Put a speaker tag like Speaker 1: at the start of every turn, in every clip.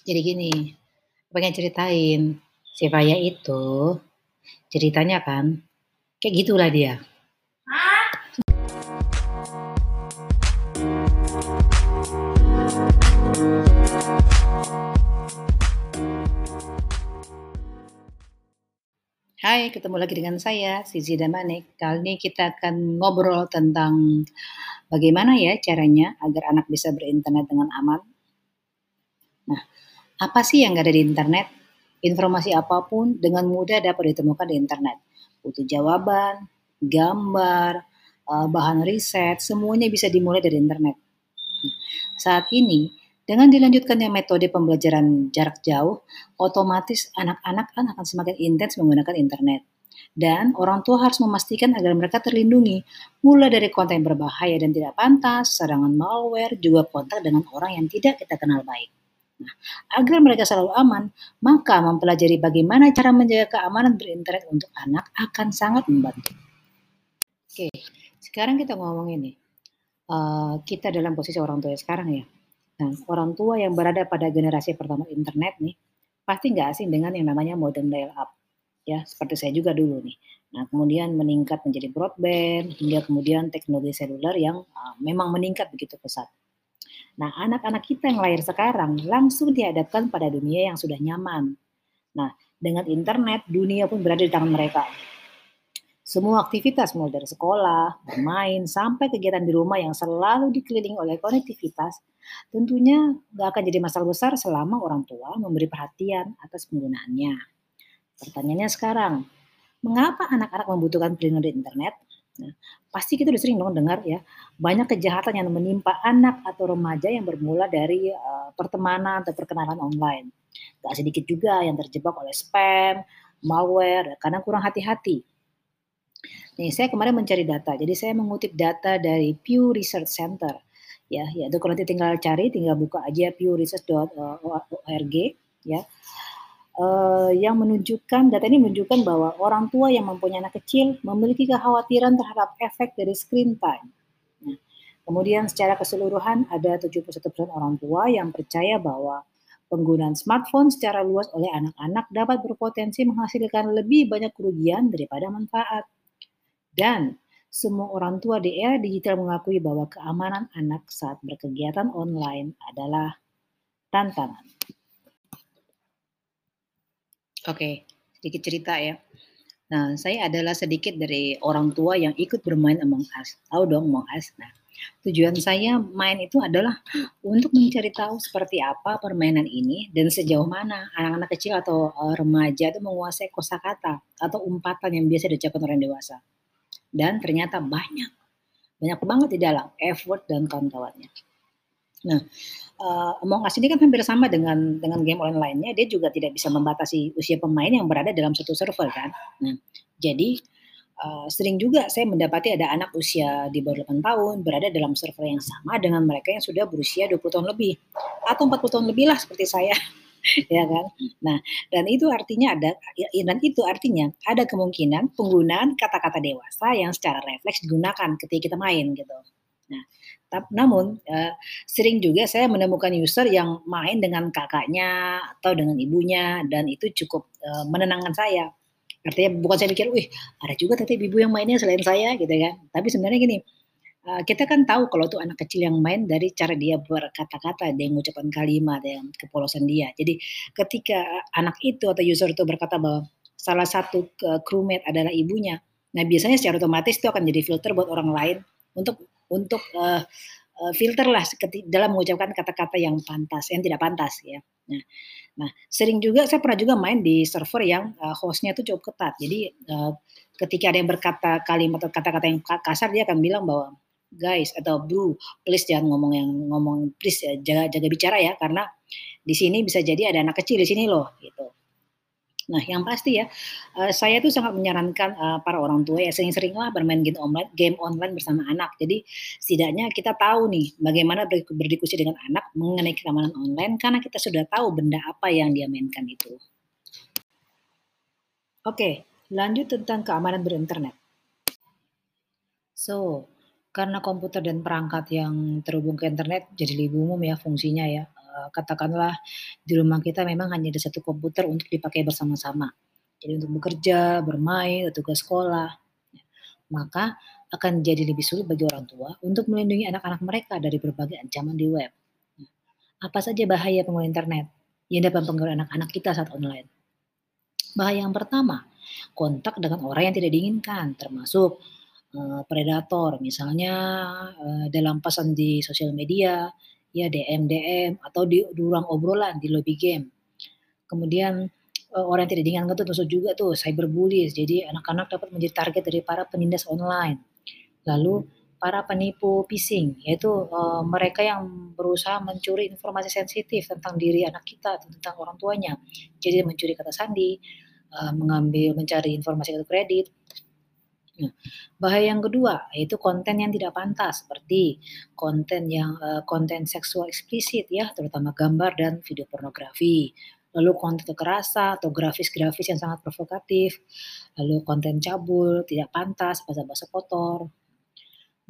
Speaker 1: Jadi gini, pengen ceritain, si Faya itu ceritanya kan kayak gitulah dia. Hai, ketemu lagi dengan saya, Sizi Damanik. Kali ini kita akan ngobrol tentang bagaimana ya caranya agar anak bisa berinternet dengan aman. Nah, apa sih yang ada di internet? Informasi apa pun dengan mudah dapat ditemukan di internet. Butuh jawaban, gambar, eh, bahan riset, semuanya bisa dimulai dari internet. Saat ini, dengan dilanjutkannya metode pembelajaran jarak jauh, otomatis anak-anak kan akan semakin intens menggunakan internet. Dan orang tua harus memastikan agar mereka terlindungi, mulai dari konten berbahaya dan tidak pantas, serangan malware, juga kontak dengan orang yang tidak kita kenal baik. Agar mereka selalu aman, maka mempelajari bagaimana cara menjaga keamanan berinternet untuk anak akan sangat membantu. Oke, sekarang kita ngomong ini. Uh, kita dalam posisi orang tua sekarang ya. Nah, orang tua yang berada pada generasi pertama internet nih, pasti nggak asing dengan yang namanya modem dial-up. Ya, seperti saya juga dulu nih. Nah, kemudian meningkat menjadi broadband, hingga kemudian teknologi seluler yang uh, memang meningkat begitu pesat. Nah, anak-anak kita yang lahir sekarang langsung dihadapkan pada dunia yang sudah nyaman. Nah, dengan internet, dunia pun berada di tangan mereka. Semua aktivitas mulai dari sekolah, bermain, sampai kegiatan di rumah yang selalu dikelilingi oleh konektivitas, tentunya nggak akan jadi masalah besar selama orang tua memberi perhatian atas penggunaannya. Pertanyaannya sekarang, mengapa anak-anak membutuhkan perlindungan di internet? Nah, pasti kita udah sering dong dengar ya, banyak kejahatan yang menimpa anak atau remaja yang bermula dari uh, pertemanan atau perkenalan online. Gak sedikit juga yang terjebak oleh spam, malware, karena kurang hati-hati Nih, saya kemarin mencari data. Jadi saya mengutip data dari Pew Research Center. Ya, ya itu kalau nanti tinggal cari, tinggal buka aja pewresearch.org ya. Uh, yang menunjukkan data ini menunjukkan bahwa orang tua yang mempunyai anak kecil memiliki kekhawatiran terhadap efek dari screen time. Nah, kemudian secara keseluruhan ada 71% orang tua yang percaya bahwa penggunaan smartphone secara luas oleh anak-anak dapat berpotensi menghasilkan lebih banyak kerugian daripada manfaat. Dan semua orang tua di era digital mengakui bahwa keamanan anak saat berkegiatan online adalah tantangan. Oke, sedikit cerita ya. Nah, saya adalah sedikit dari orang tua yang ikut bermain Among Us. Tahu dong Among Us? Nah, tujuan saya main itu adalah untuk mencari tahu seperti apa permainan ini dan sejauh mana anak-anak kecil atau uh, remaja itu menguasai kosakata atau umpatan yang biasa diucapkan orang dewasa dan ternyata banyak banyak banget di dalam effort dan kawan-kawannya. Nah, uh, Among Us ini kan hampir sama dengan dengan game online lainnya, dia juga tidak bisa membatasi usia pemain yang berada dalam satu server kan. Nah, jadi uh, sering juga saya mendapati ada anak usia di bawah 8 tahun berada dalam server yang sama dengan mereka yang sudah berusia 20 tahun lebih atau 40 tahun lebih lah seperti saya. ya kan? Nah, dan itu artinya ada ya, dan itu artinya ada kemungkinan penggunaan kata-kata dewasa yang secara refleks digunakan ketika kita main gitu. Nah, namun uh, sering juga saya menemukan user yang main dengan kakaknya atau dengan ibunya dan itu cukup uh, menenangkan saya. Artinya bukan saya pikir, wih ada juga tadi ibu yang mainnya selain saya gitu kan. Tapi sebenarnya gini, uh, kita kan tahu kalau tuh anak kecil yang main dari cara dia berkata-kata, dia mengucapkan kalimat, yang kepolosan dia. Jadi ketika anak itu atau user itu berkata bahwa salah satu crewmate adalah ibunya, nah biasanya secara otomatis itu akan jadi filter buat orang lain untuk untuk uh, filter lah dalam mengucapkan kata-kata yang pantas, yang tidak pantas ya. Nah, nah sering juga saya pernah juga main di server yang uh, hostnya itu cukup ketat. Jadi uh, ketika ada yang berkata kalimat atau kata-kata yang kasar dia akan bilang bahwa guys atau bro please jangan ngomong yang ngomong please ya, jaga jaga bicara ya karena di sini bisa jadi ada anak kecil di sini loh gitu. Nah, yang pasti ya, uh, saya tuh sangat menyarankan uh, para orang tua ya sering-seringlah bermain game online, game online bersama anak. Jadi setidaknya kita tahu nih bagaimana berdiskusi dengan anak mengenai keamanan online karena kita sudah tahu benda apa yang dia mainkan itu. Oke, lanjut tentang keamanan berinternet. So, karena komputer dan perangkat yang terhubung ke internet jadi lebih umum ya fungsinya ya, katakanlah di rumah kita memang hanya ada satu komputer untuk dipakai bersama-sama. Jadi untuk bekerja, bermain, tugas sekolah, maka akan jadi lebih sulit bagi orang tua untuk melindungi anak-anak mereka dari berbagai ancaman di web. Apa saja bahaya pengguna internet yang dapat mempengaruhi anak-anak kita saat online? Bahaya yang pertama, kontak dengan orang yang tidak diinginkan, termasuk uh, predator, misalnya uh, dalam pesan di sosial media, ya DM DM atau di, ruang obrolan di lobby game. Kemudian uh, orang yang tidak diinginkan itu termasuk juga tuh cyberbully. Jadi anak-anak dapat menjadi target dari para penindas online. Lalu para penipu phishing, yaitu uh, mereka yang berusaha mencuri informasi sensitif tentang diri anak kita atau tentang orang tuanya. Jadi mencuri kata sandi, uh, mengambil mencari informasi kartu kredit. Nah, bahaya yang kedua yaitu konten yang tidak pantas seperti konten yang uh, konten seksual eksplisit ya, terutama gambar dan video pornografi. Lalu konten kekerasan atau grafis-grafis yang sangat provokatif, lalu konten cabul, tidak pantas, bahasa-bahasa kotor,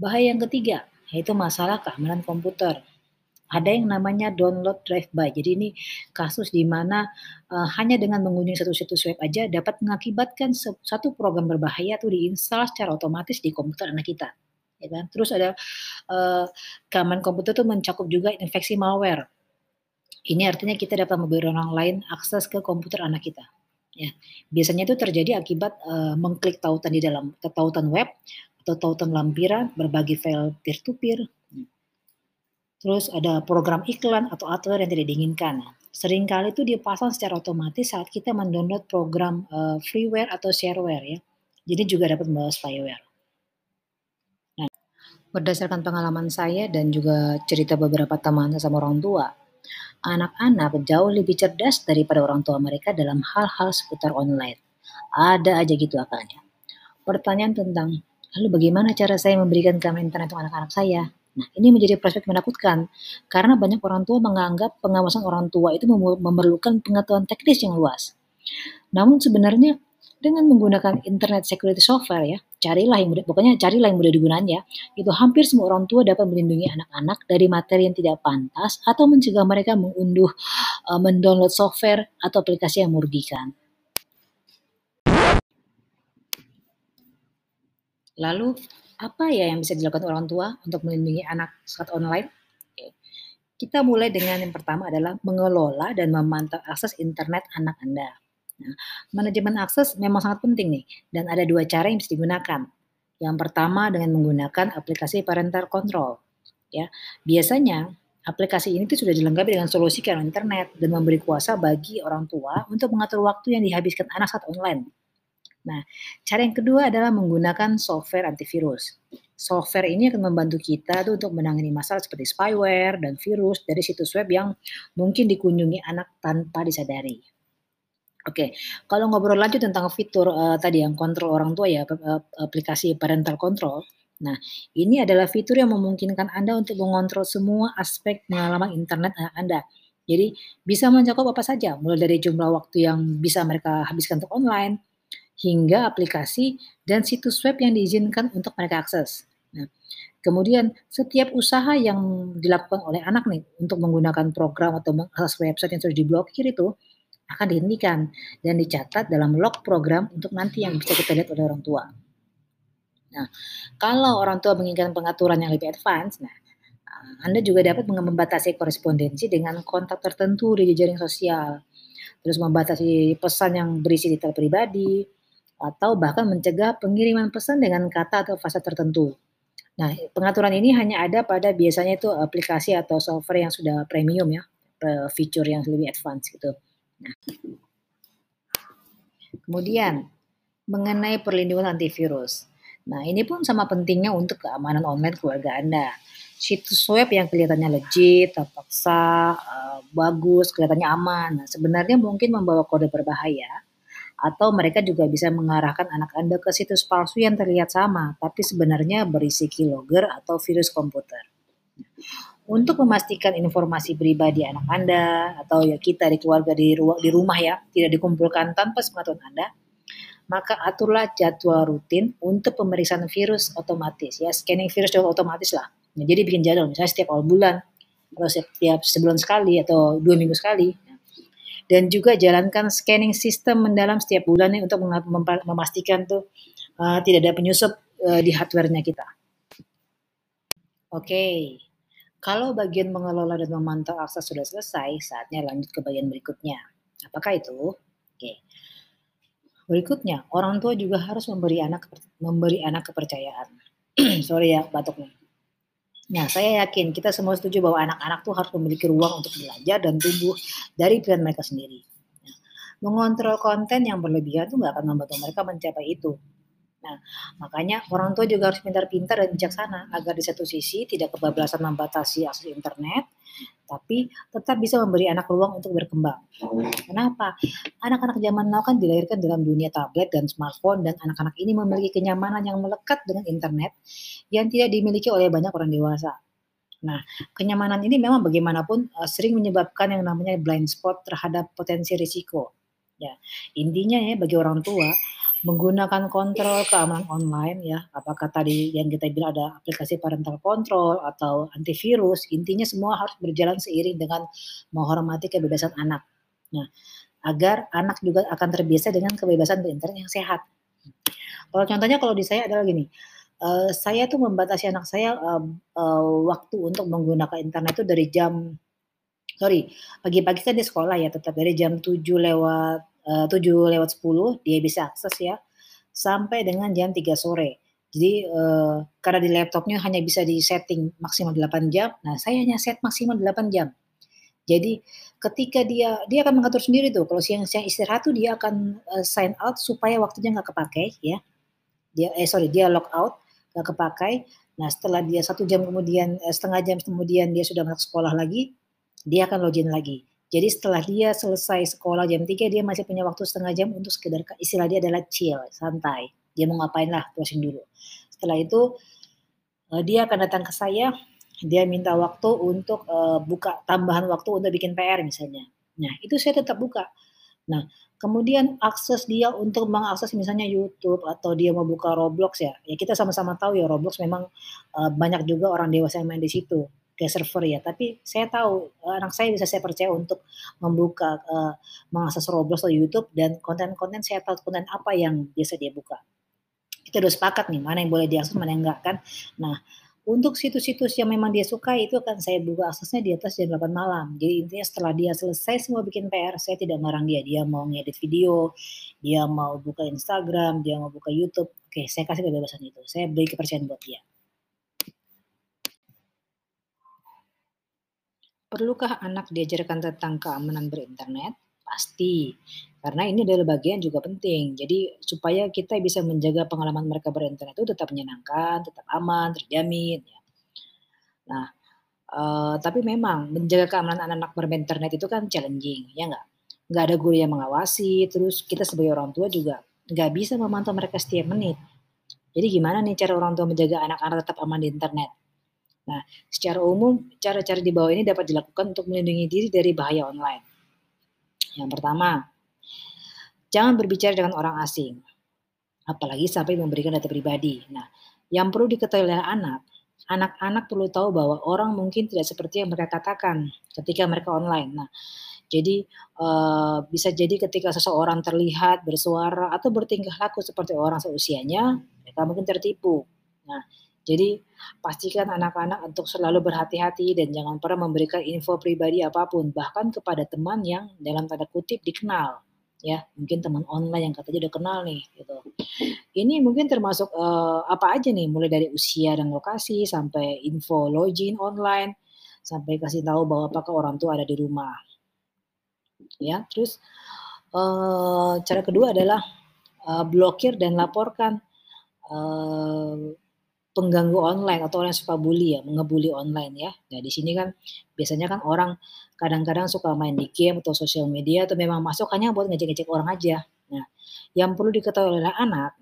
Speaker 1: Bahaya yang ketiga, yaitu masalah keamanan komputer. Ada yang namanya download drive-by. Jadi ini kasus di mana uh, hanya dengan mengunjungi satu situs web aja dapat mengakibatkan satu program berbahaya itu diinstal secara otomatis di komputer anak kita. Ya kan? Terus ada uh, keamanan komputer itu mencakup juga infeksi malware. Ini artinya kita dapat memberi orang lain akses ke komputer anak kita. Ya, biasanya itu terjadi akibat uh, mengklik tautan di dalam tautan web atau tautan lampiran, berbagi file peer-to-peer. Terus ada program iklan atau adware yang tidak diinginkan. Seringkali itu dipasang secara otomatis saat kita mendownload program uh, freeware atau shareware ya. Jadi juga dapat membawa spyware. Nah, berdasarkan pengalaman saya dan juga cerita beberapa teman sama orang tua, anak-anak jauh lebih cerdas daripada orang tua mereka dalam hal-hal seputar online. Ada aja gitu akalnya. Pertanyaan tentang Lalu bagaimana cara saya memberikan keamanan internet untuk anak-anak saya? Nah, ini menjadi prospek menakutkan karena banyak orang tua menganggap pengawasan orang tua itu memerlukan pengetahuan teknis yang luas. Namun sebenarnya dengan menggunakan internet security software ya, carilah yang mudah, pokoknya carilah yang mudah digunakan ya. Itu hampir semua orang tua dapat melindungi anak-anak dari materi yang tidak pantas atau mencegah mereka mengunduh, uh, mendownload software atau aplikasi yang merugikan. Lalu apa ya yang bisa dilakukan orang tua untuk melindungi anak saat online? Kita mulai dengan yang pertama adalah mengelola dan memantau akses internet anak Anda. Nah, manajemen akses memang sangat penting nih, dan ada dua cara yang bisa digunakan. Yang pertama dengan menggunakan aplikasi parental control. Ya, biasanya aplikasi ini tuh sudah dilengkapi dengan solusi ke internet dan memberi kuasa bagi orang tua untuk mengatur waktu yang dihabiskan anak saat online. Nah, cara yang kedua adalah menggunakan software antivirus. Software ini akan membantu kita tuh untuk menangani masalah seperti spyware dan virus dari situs web yang mungkin dikunjungi anak tanpa disadari. Oke, kalau ngobrol lanjut tentang fitur uh, tadi yang kontrol orang tua ya, aplikasi parental control. Nah, ini adalah fitur yang memungkinkan Anda untuk mengontrol semua aspek pengalaman internet anak Anda. Jadi, bisa mencakup apa saja, mulai dari jumlah waktu yang bisa mereka habiskan untuk online, hingga aplikasi dan situs web yang diizinkan untuk mereka akses. Nah, kemudian setiap usaha yang dilakukan oleh anak nih untuk menggunakan program atau mengakses website yang sudah diblokir itu akan dihentikan dan dicatat dalam log program untuk nanti yang bisa kita lihat oleh orang tua. Nah, kalau orang tua menginginkan pengaturan yang lebih advance, nah anda juga dapat membatasi korespondensi dengan kontak tertentu di jejaring sosial. Terus membatasi pesan yang berisi detail pribadi, atau bahkan mencegah pengiriman pesan dengan kata atau fase tertentu. Nah, pengaturan ini hanya ada pada biasanya itu aplikasi atau software yang sudah premium ya, fitur yang lebih advance gitu. Nah, kemudian mengenai perlindungan antivirus. Nah, ini pun sama pentingnya untuk keamanan online keluarga Anda. Situs web yang kelihatannya legit, terpaksa, uh, bagus, kelihatannya aman. Nah, sebenarnya mungkin membawa kode berbahaya atau mereka juga bisa mengarahkan anak Anda ke situs palsu yang terlihat sama, tapi sebenarnya berisi keylogger atau virus komputer. Untuk memastikan informasi pribadi anak Anda atau ya kita di keluarga di, di rumah ya tidak dikumpulkan tanpa sepengetahuan Anda, maka aturlah jadwal rutin untuk pemeriksaan virus otomatis ya scanning virus juga otomatis lah. Nah, jadi bikin jadwal misalnya setiap awal bulan atau setiap sebulan sekali atau dua minggu sekali. Dan juga jalankan scanning sistem mendalam setiap bulannya untuk memastikan tuh uh, tidak ada penyusup uh, di hardware-nya kita. Oke, okay. kalau bagian mengelola dan memantau akses sudah selesai, saatnya lanjut ke bagian berikutnya. Apakah itu? Oke. Okay. Berikutnya, orang tua juga harus memberi anak memberi anak kepercayaan. Sorry ya, batuk nih. Nah, saya yakin kita semua setuju bahwa anak-anak tuh harus memiliki ruang untuk belajar dan tumbuh dari pilihan mereka sendiri. Nah, mengontrol konten yang berlebihan tuh nggak akan membantu mereka mencapai itu. Nah, makanya orang tua juga harus pintar-pintar dan bijaksana agar di satu sisi tidak kebablasan membatasi akses internet, tapi tetap bisa memberi anak ruang untuk berkembang. Kenapa? Anak-anak zaman now kan dilahirkan dalam dunia tablet dan smartphone dan anak-anak ini memiliki kenyamanan yang melekat dengan internet yang tidak dimiliki oleh banyak orang dewasa. Nah, kenyamanan ini memang bagaimanapun uh, sering menyebabkan yang namanya blind spot terhadap potensi risiko. Ya, intinya ya bagi orang tua menggunakan kontrol keamanan online ya, apakah tadi yang kita bilang ada aplikasi parental control atau antivirus, intinya semua harus berjalan seiring dengan menghormati kebebasan anak. Nah, agar anak juga akan terbiasa dengan kebebasan berinternet yang sehat. Kalau contohnya kalau di saya adalah gini, uh, saya tuh membatasi anak saya uh, uh, waktu untuk menggunakan internet itu dari jam sorry pagi-pagi kan di sekolah ya tetap dari jam 7 lewat uh, 7 lewat 10 dia bisa akses ya sampai dengan jam 3 sore. Jadi uh, karena di laptopnya hanya bisa di setting maksimal 8 jam, nah saya hanya set maksimal 8 jam. Jadi ketika dia dia akan mengatur sendiri tuh kalau siang-siang istirahat tuh dia akan uh, sign out supaya waktunya nggak kepakai ya. Dia eh sorry dia log out nggak kepakai. Nah setelah dia satu jam kemudian eh, setengah jam kemudian dia sudah masuk sekolah lagi, dia akan login lagi. Jadi setelah dia selesai sekolah jam 3 dia masih punya waktu setengah jam untuk sekedar istilah dia adalah chill, santai. Dia mau ngapain lah, closing dulu. Setelah itu uh, dia akan datang ke saya, dia minta waktu untuk uh, buka tambahan waktu untuk bikin PR misalnya. Nah, itu saya tetap buka. Nah, kemudian akses dia untuk mengakses misalnya YouTube atau dia mau buka Roblox ya. Ya kita sama-sama tahu ya Roblox memang uh, banyak juga orang dewasa yang main di situ ke server ya. Tapi saya tahu eh, anak saya bisa saya percaya untuk membuka uh, mengakses Roblox atau YouTube dan konten-konten saya tahu konten apa yang biasa dia buka. Kita udah sepakat nih mana yang boleh diakses mana yang enggak kan. Nah, untuk situs-situs yang memang dia suka itu akan saya buka aksesnya di atas jam 8 malam. Jadi intinya setelah dia selesai semua bikin PR, saya tidak marah dia. Dia mau ngedit video, dia mau buka Instagram, dia mau buka YouTube. Oke, saya kasih kebebasan itu. Saya beri kepercayaan buat dia. Perlukah anak diajarkan tentang keamanan berinternet? Pasti, karena ini adalah bagian juga penting. Jadi supaya kita bisa menjaga pengalaman mereka berinternet itu tetap menyenangkan, tetap aman, terjamin. Ya. Nah, uh, tapi memang menjaga keamanan anak-anak berinternet itu kan challenging, ya nggak? Nggak ada guru yang mengawasi, terus kita sebagai orang tua juga nggak bisa memantau mereka setiap menit. Jadi gimana nih cara orang tua menjaga anak-anak tetap aman di internet? Nah, secara umum, cara-cara di bawah ini dapat dilakukan untuk melindungi diri dari bahaya online. Yang pertama, jangan berbicara dengan orang asing, apalagi sampai memberikan data pribadi. Nah, yang perlu diketahui oleh anak, anak-anak perlu tahu bahwa orang mungkin tidak seperti yang mereka katakan ketika mereka online. Nah, jadi uh, bisa jadi ketika seseorang terlihat bersuara atau bertingkah laku seperti orang seusianya, mereka mungkin tertipu. Nah, jadi pastikan anak-anak untuk selalu berhati-hati dan jangan pernah memberikan info pribadi apa pun, bahkan kepada teman yang dalam tanda kutip dikenal ya. Mungkin teman online yang katanya udah kenal nih gitu. Ini mungkin termasuk uh, apa aja nih mulai dari usia dan lokasi sampai info login online sampai kasih tahu bahwa apakah orang tua ada di rumah ya. Terus uh, cara kedua adalah uh, blokir dan laporkan uh, pengganggu online atau orang yang suka bully ya, mengebully online ya. Nah, di sini kan biasanya kan orang kadang-kadang suka main di game atau sosial media atau memang masuk hanya buat ngecek-ngecek orang aja. Nah, yang perlu diketahui oleh anak,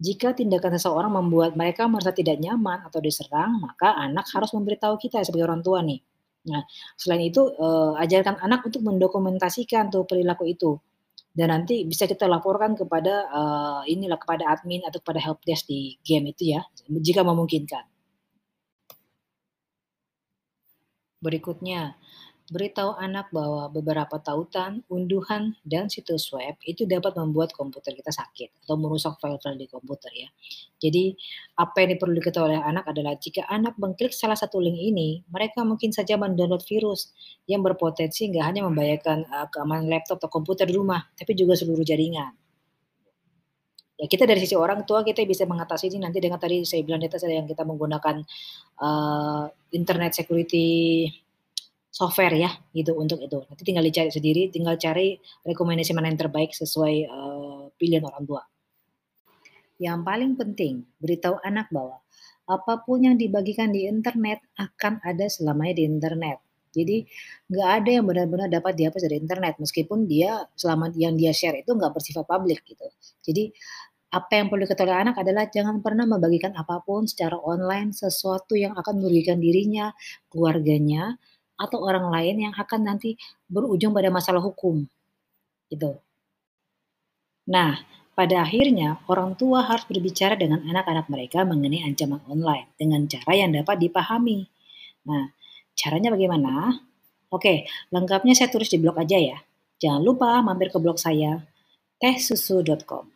Speaker 1: jika tindakan seseorang membuat mereka merasa tidak nyaman atau diserang, maka anak harus memberitahu kita sebagai orang tua nih. Nah, selain itu, eh, ajarkan anak untuk mendokumentasikan tuh perilaku itu dan nanti bisa kita laporkan kepada uh, inilah kepada admin atau kepada helpdesk di game itu ya jika memungkinkan. Berikutnya, beritahu anak bahwa beberapa tautan, unduhan, dan situs web itu dapat membuat komputer kita sakit atau merusak file-file di komputer ya. Jadi, apa yang perlu diketahui oleh anak adalah jika anak mengklik salah satu link ini, mereka mungkin saja mendownload virus yang berpotensi nggak hanya membahayakan uh, keamanan laptop atau komputer di rumah, tapi juga seluruh jaringan. Ya kita dari sisi orang tua kita bisa mengatasi ini nanti dengan tadi saya bilang di atas yang kita menggunakan uh, internet security software ya gitu untuk itu. Nanti tinggal dicari sendiri, tinggal cari rekomendasi mana yang terbaik sesuai uh, pilihan orang tua. Yang paling penting, beritahu anak bahwa apa pun yang dibagikan di internet akan ada selamanya di internet. Jadi nggak ada yang benar-benar dapat dihapus dari internet meskipun dia selama yang dia share itu nggak bersifat publik gitu. Jadi apa yang perlu diketahui anak adalah jangan pernah membagikan apa pun secara online sesuatu yang akan merugikan dirinya, keluarganya, atau orang lain yang akan nanti berujung pada masalah hukum. Gitu. Nah, pada akhirnya orang tua harus berbicara dengan anak-anak mereka mengenai ancaman online dengan cara yang dapat dipahami. Nah, caranya bagaimana? Oke, lengkapnya saya tulis di blog aja ya. Jangan lupa mampir ke blog saya tehsusu.com.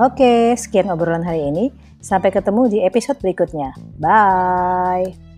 Speaker 1: Oke, sekian obrolan hari ini. Sampai ketemu di episode berikutnya. Bye.